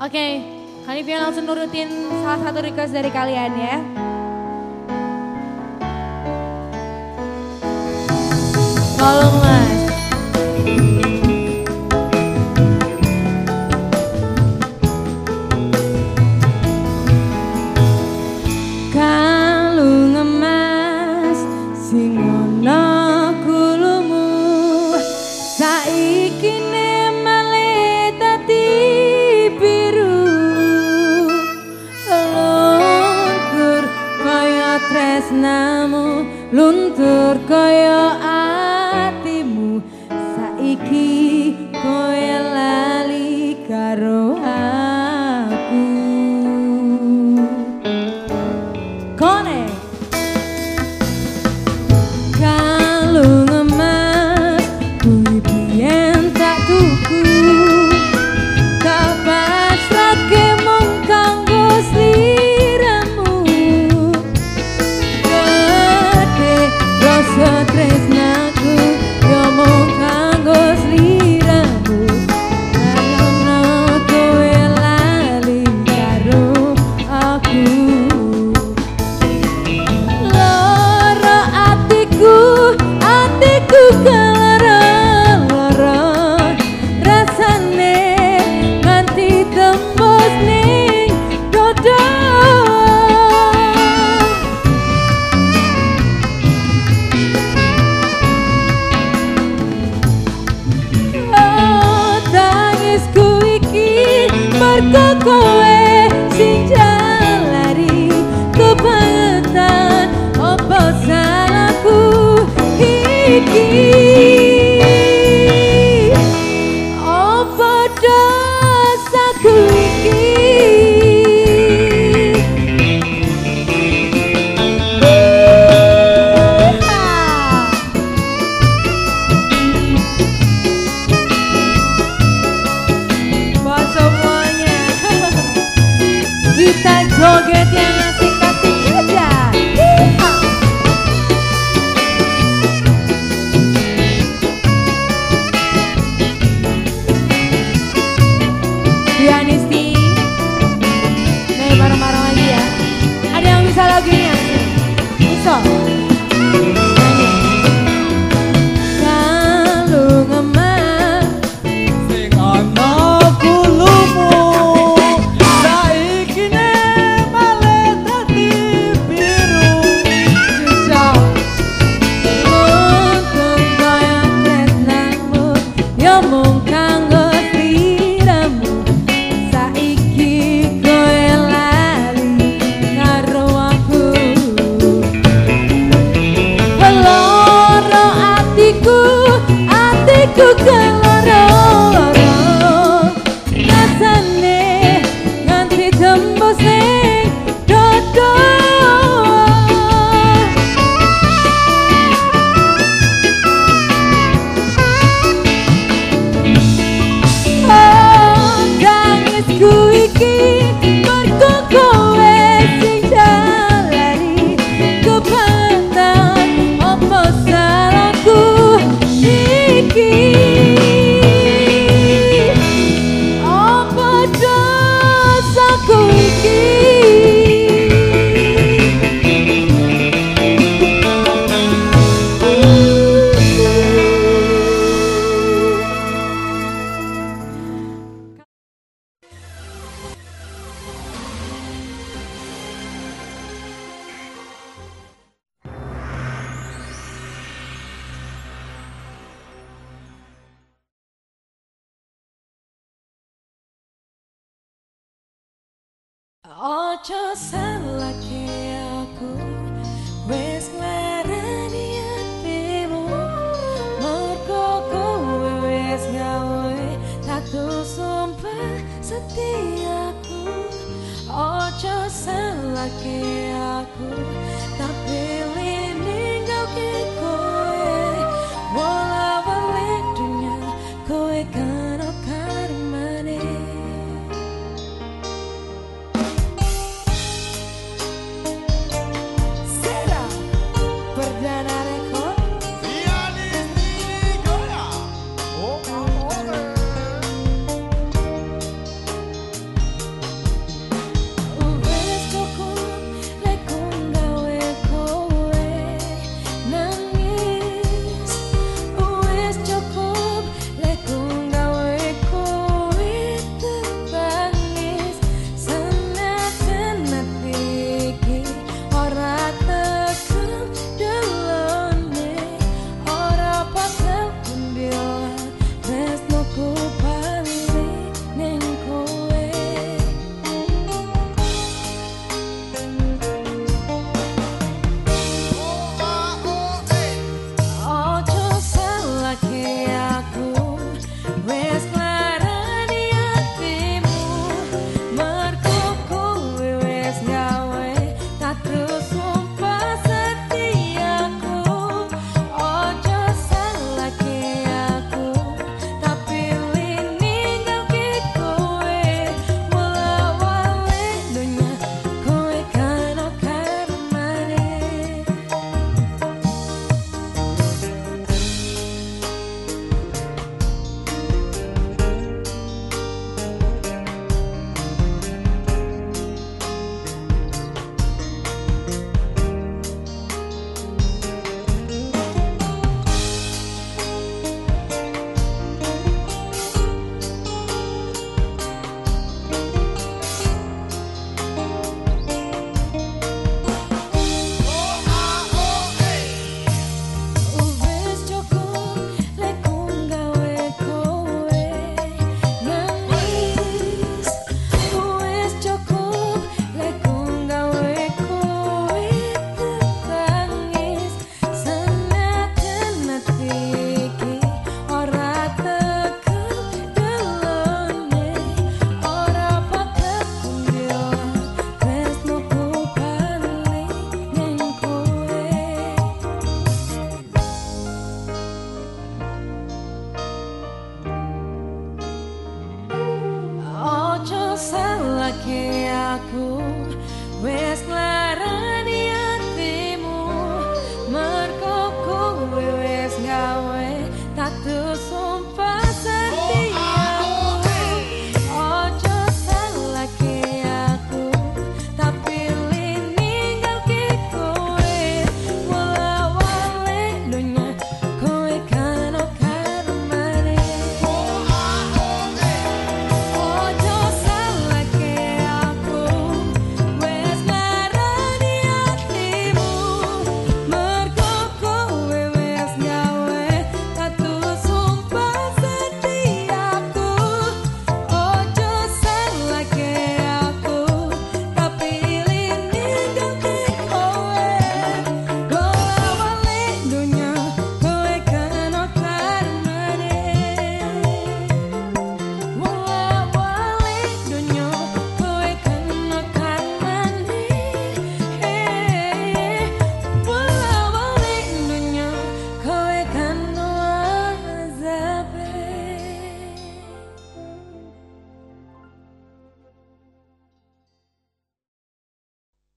Oke, okay, Hanifia langsung nurutin salah satu request dari kalian ya. Tolonglah.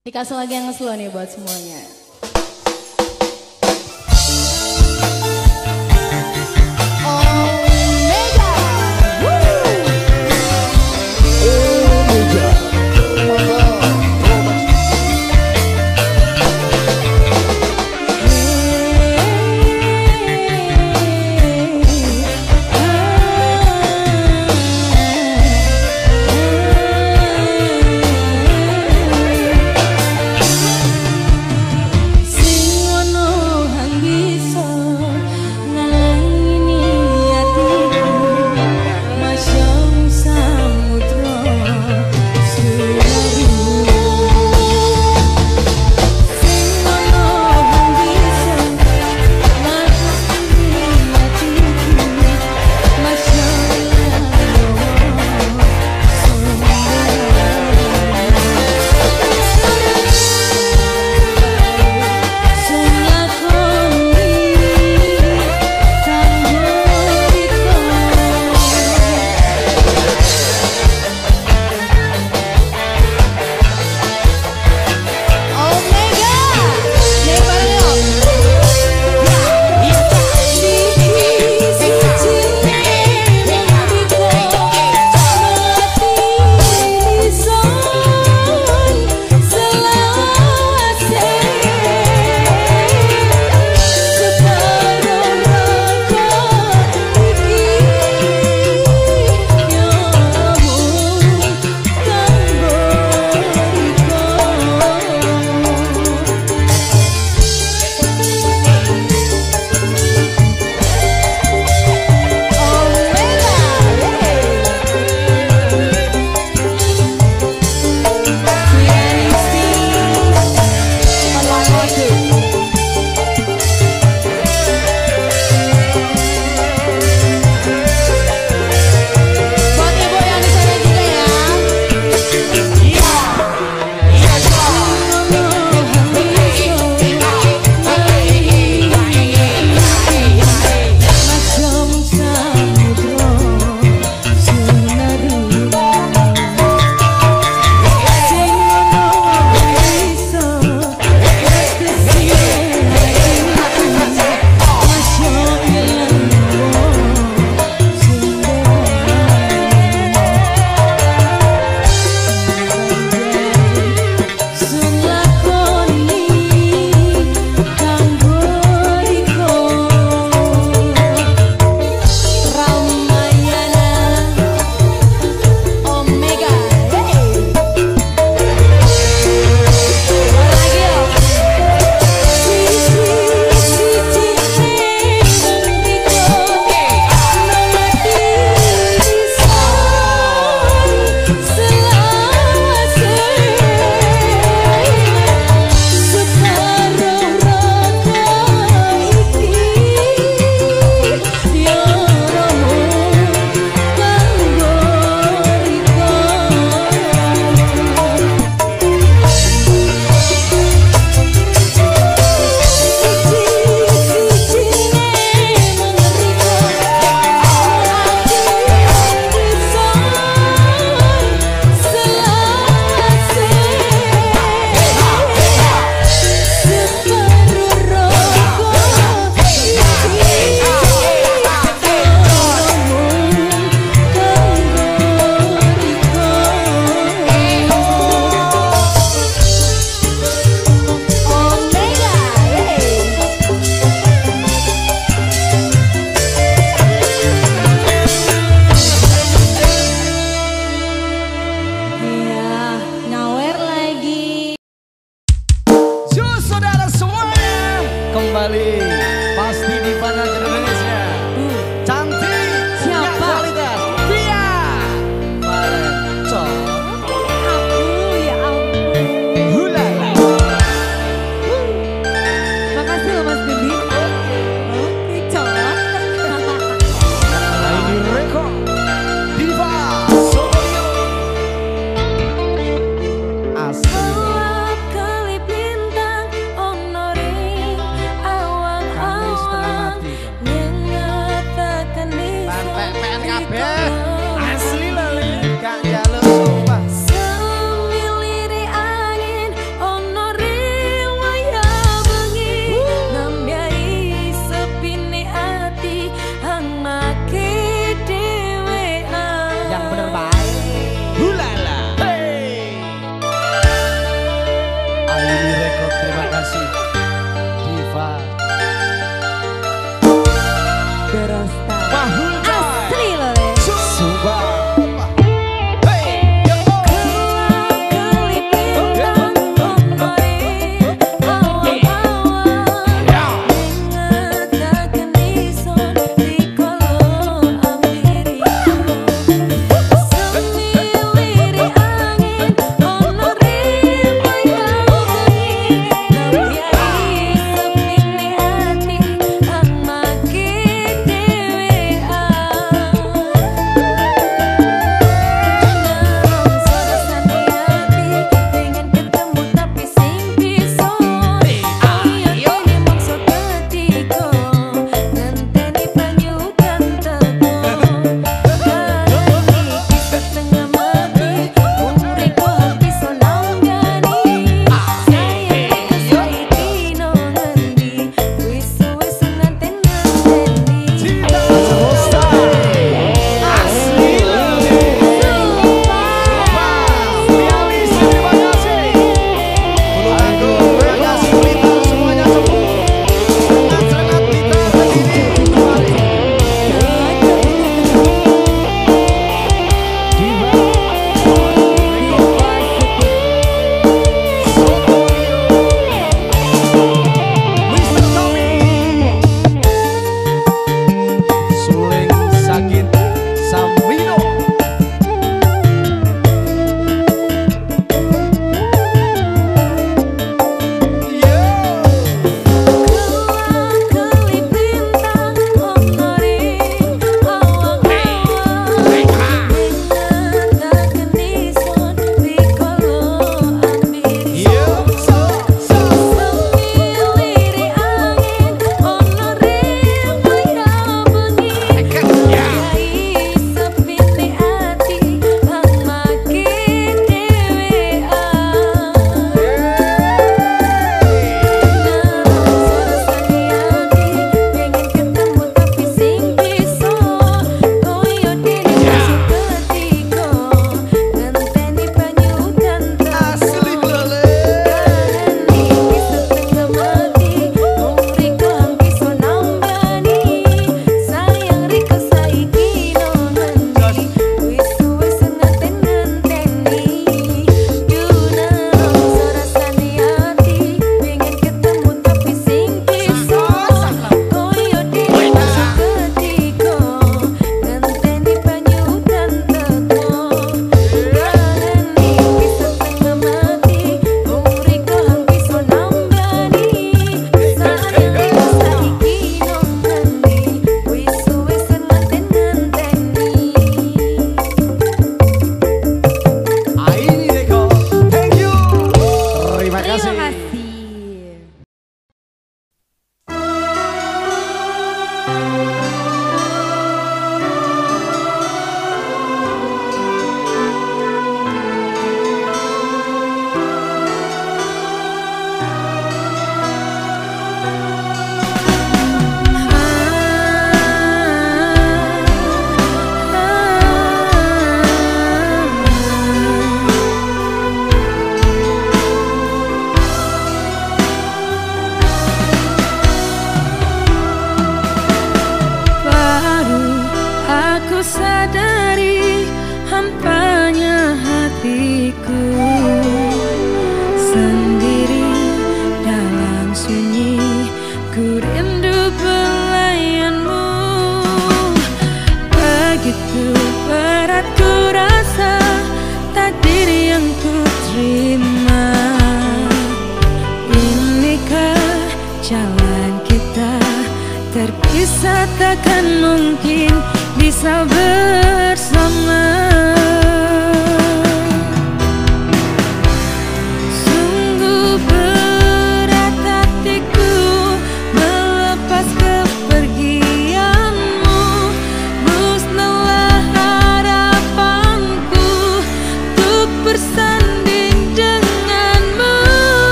Dikasih lagi yang slow nih buat semuanya.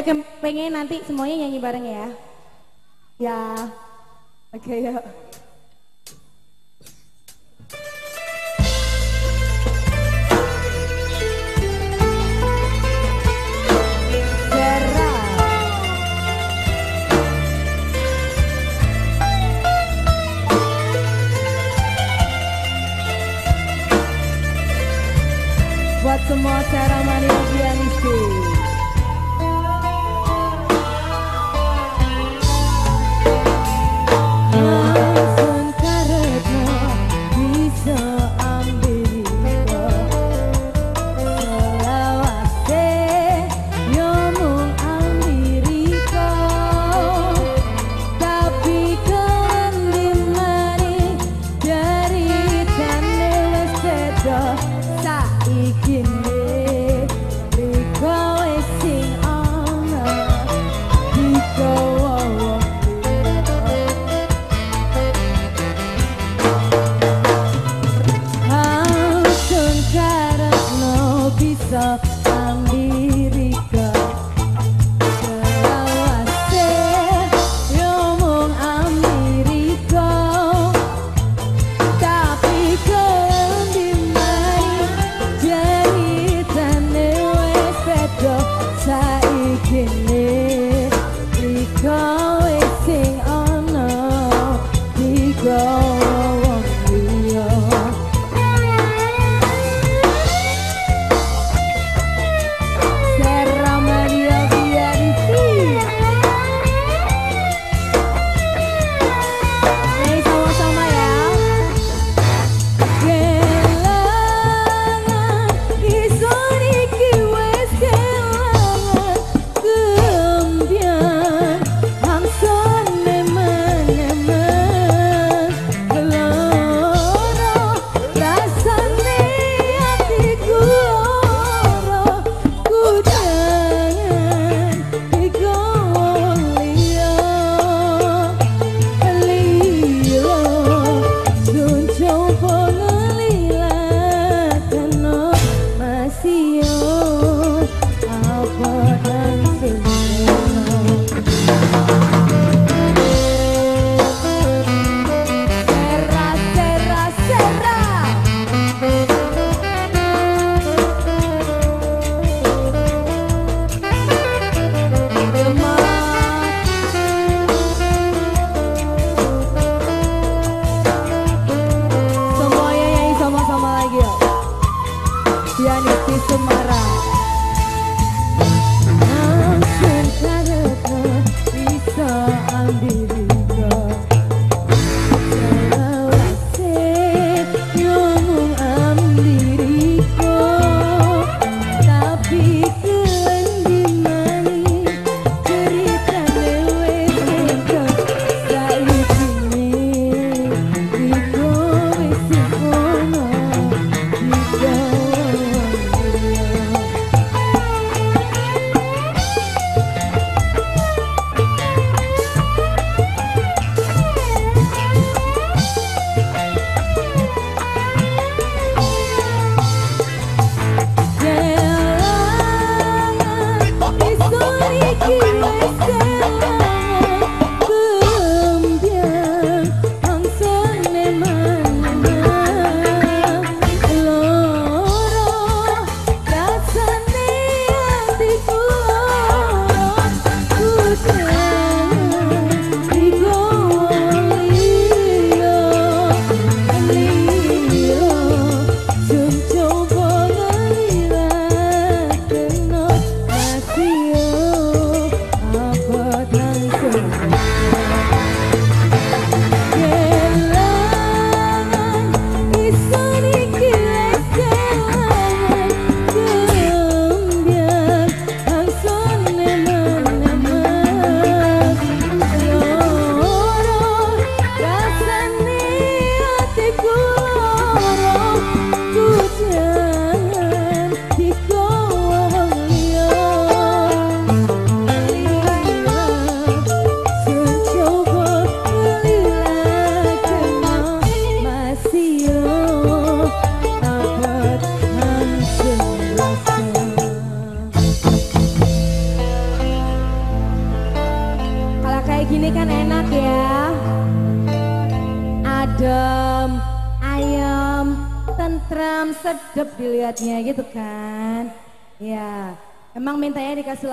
Ke- pengen nanti semuanya nyanyi bareng. Ya,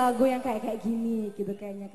lagu yang kayak kayak gini gitu kayaknya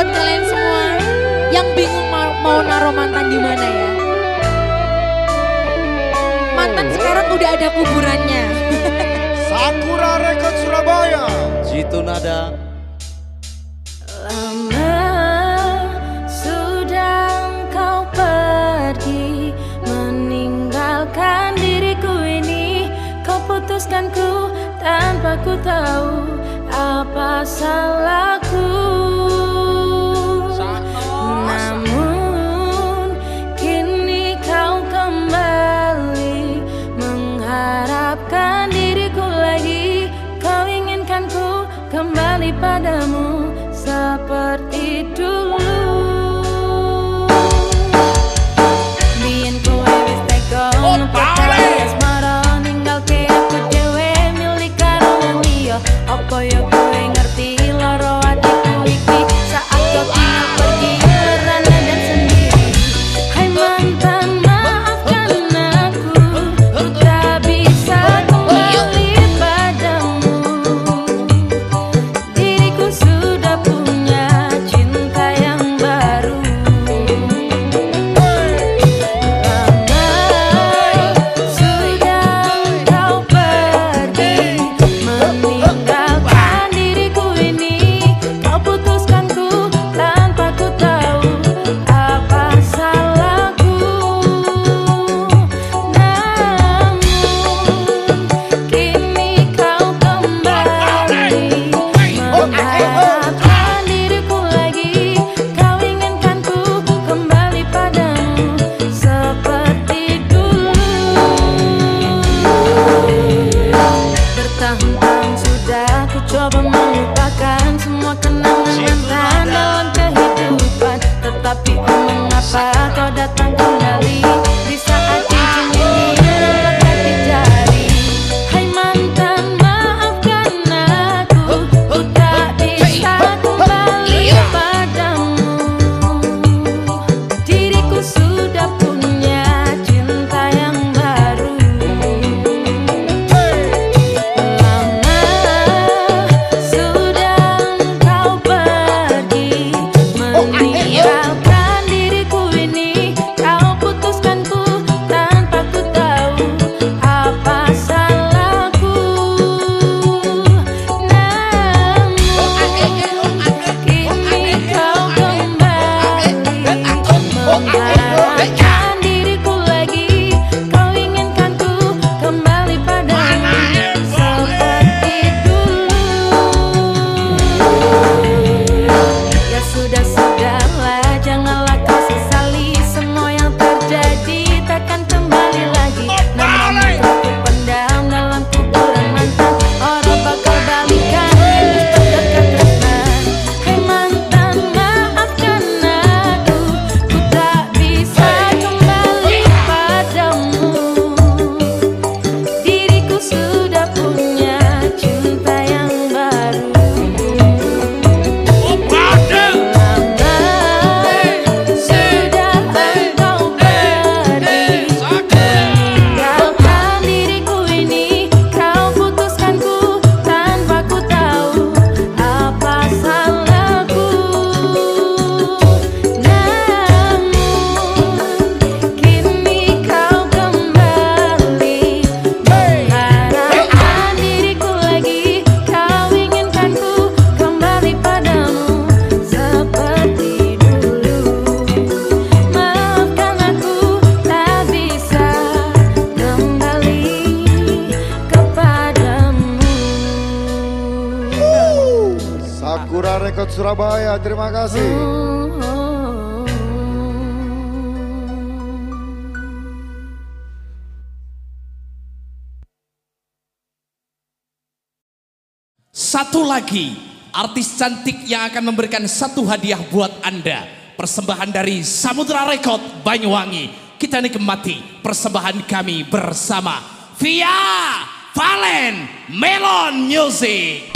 buat kalian semua yang bingung mau, mau naruh mantan di mana ya. Mantan sekarang udah ada kuburannya. Sakura Record Surabaya. Jitu nada. Lama sudah kau pergi meninggalkan diriku ini. Kau tanpa ku tahu apa salahku. cantik yang akan memberikan satu hadiah buat Anda. Persembahan dari Samudra Record Banyuwangi. Kita nikmati persembahan kami bersama via Valen Melon Music.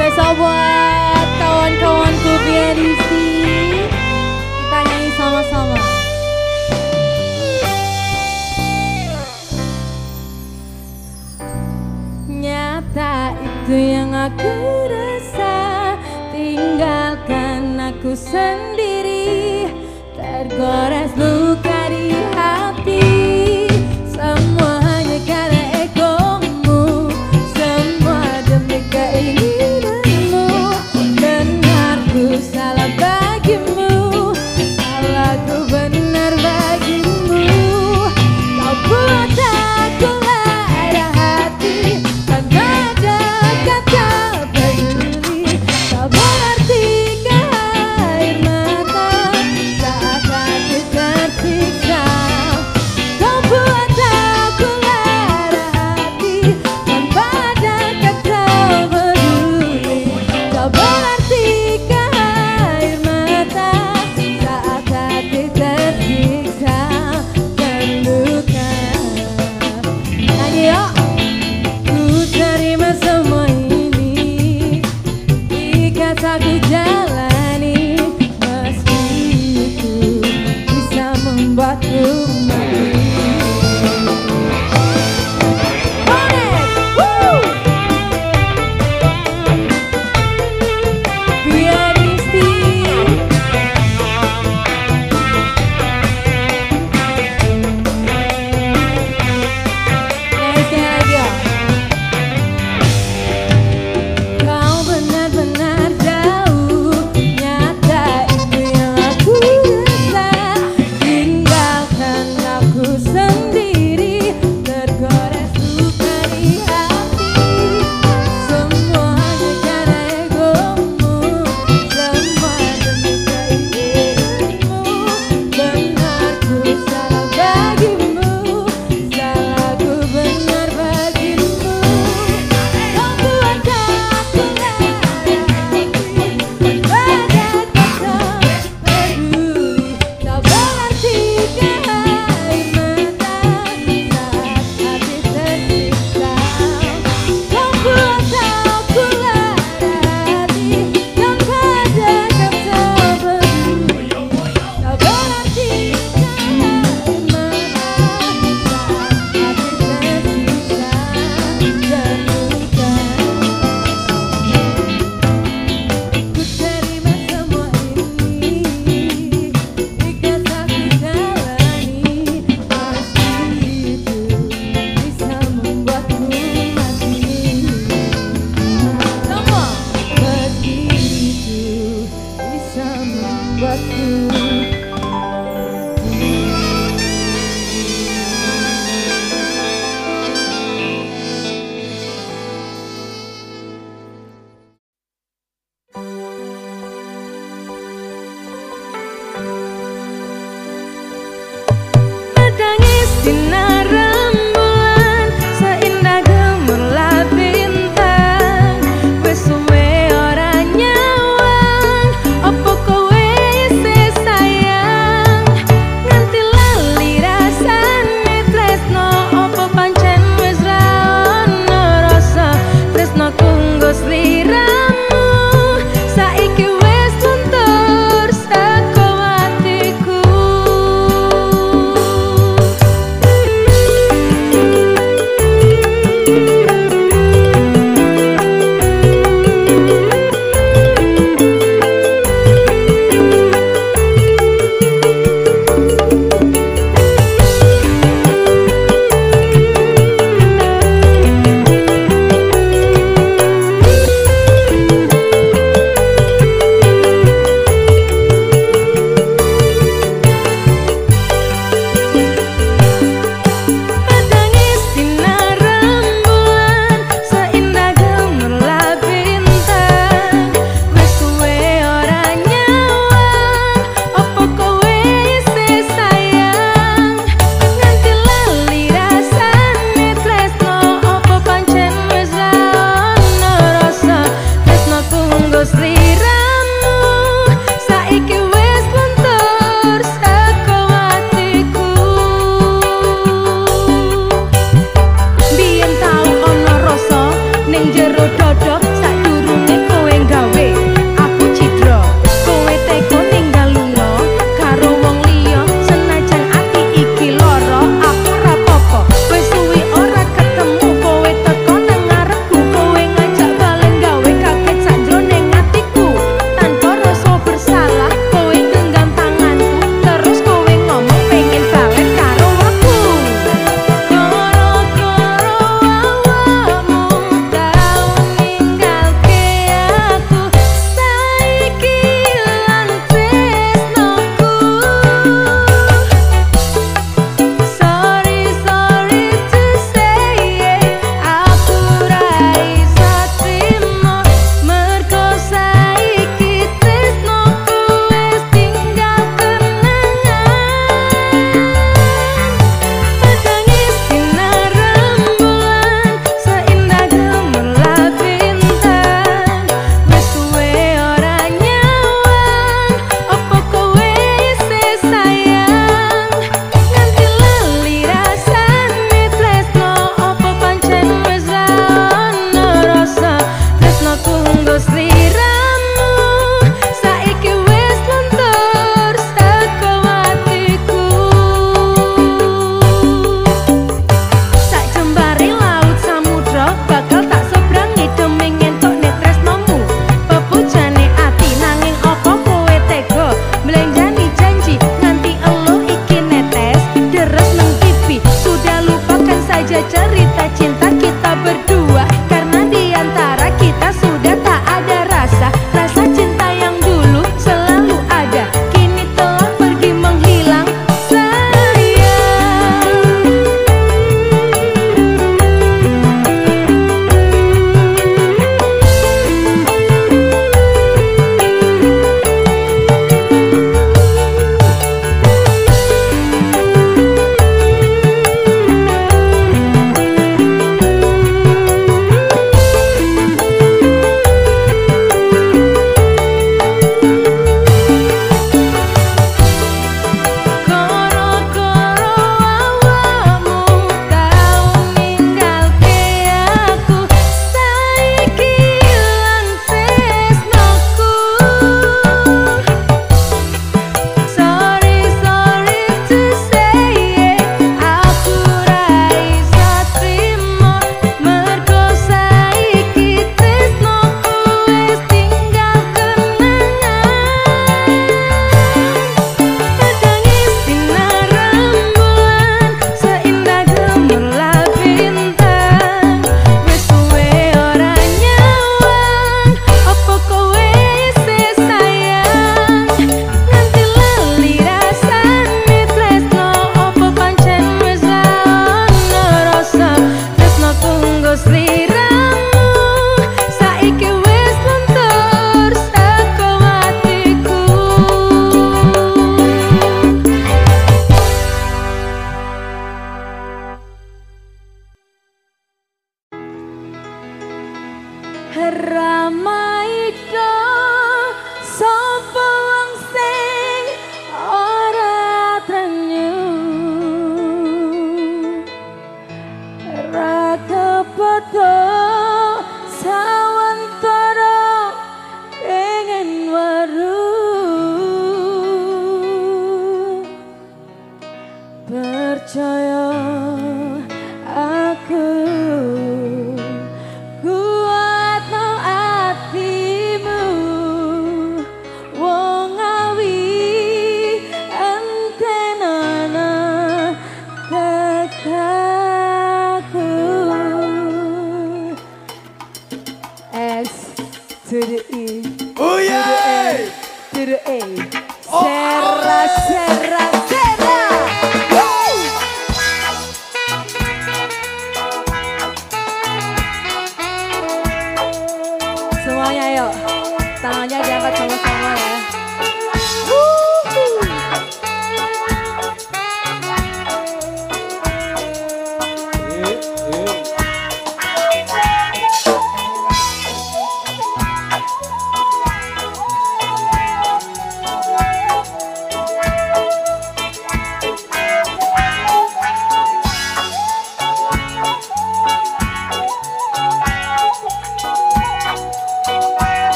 spesial buat kawan-kawanku biar di sini. Kita nyanyi sama-sama. Nyata itu yang aku rasa Tinggalkan aku sendiri Tergores luka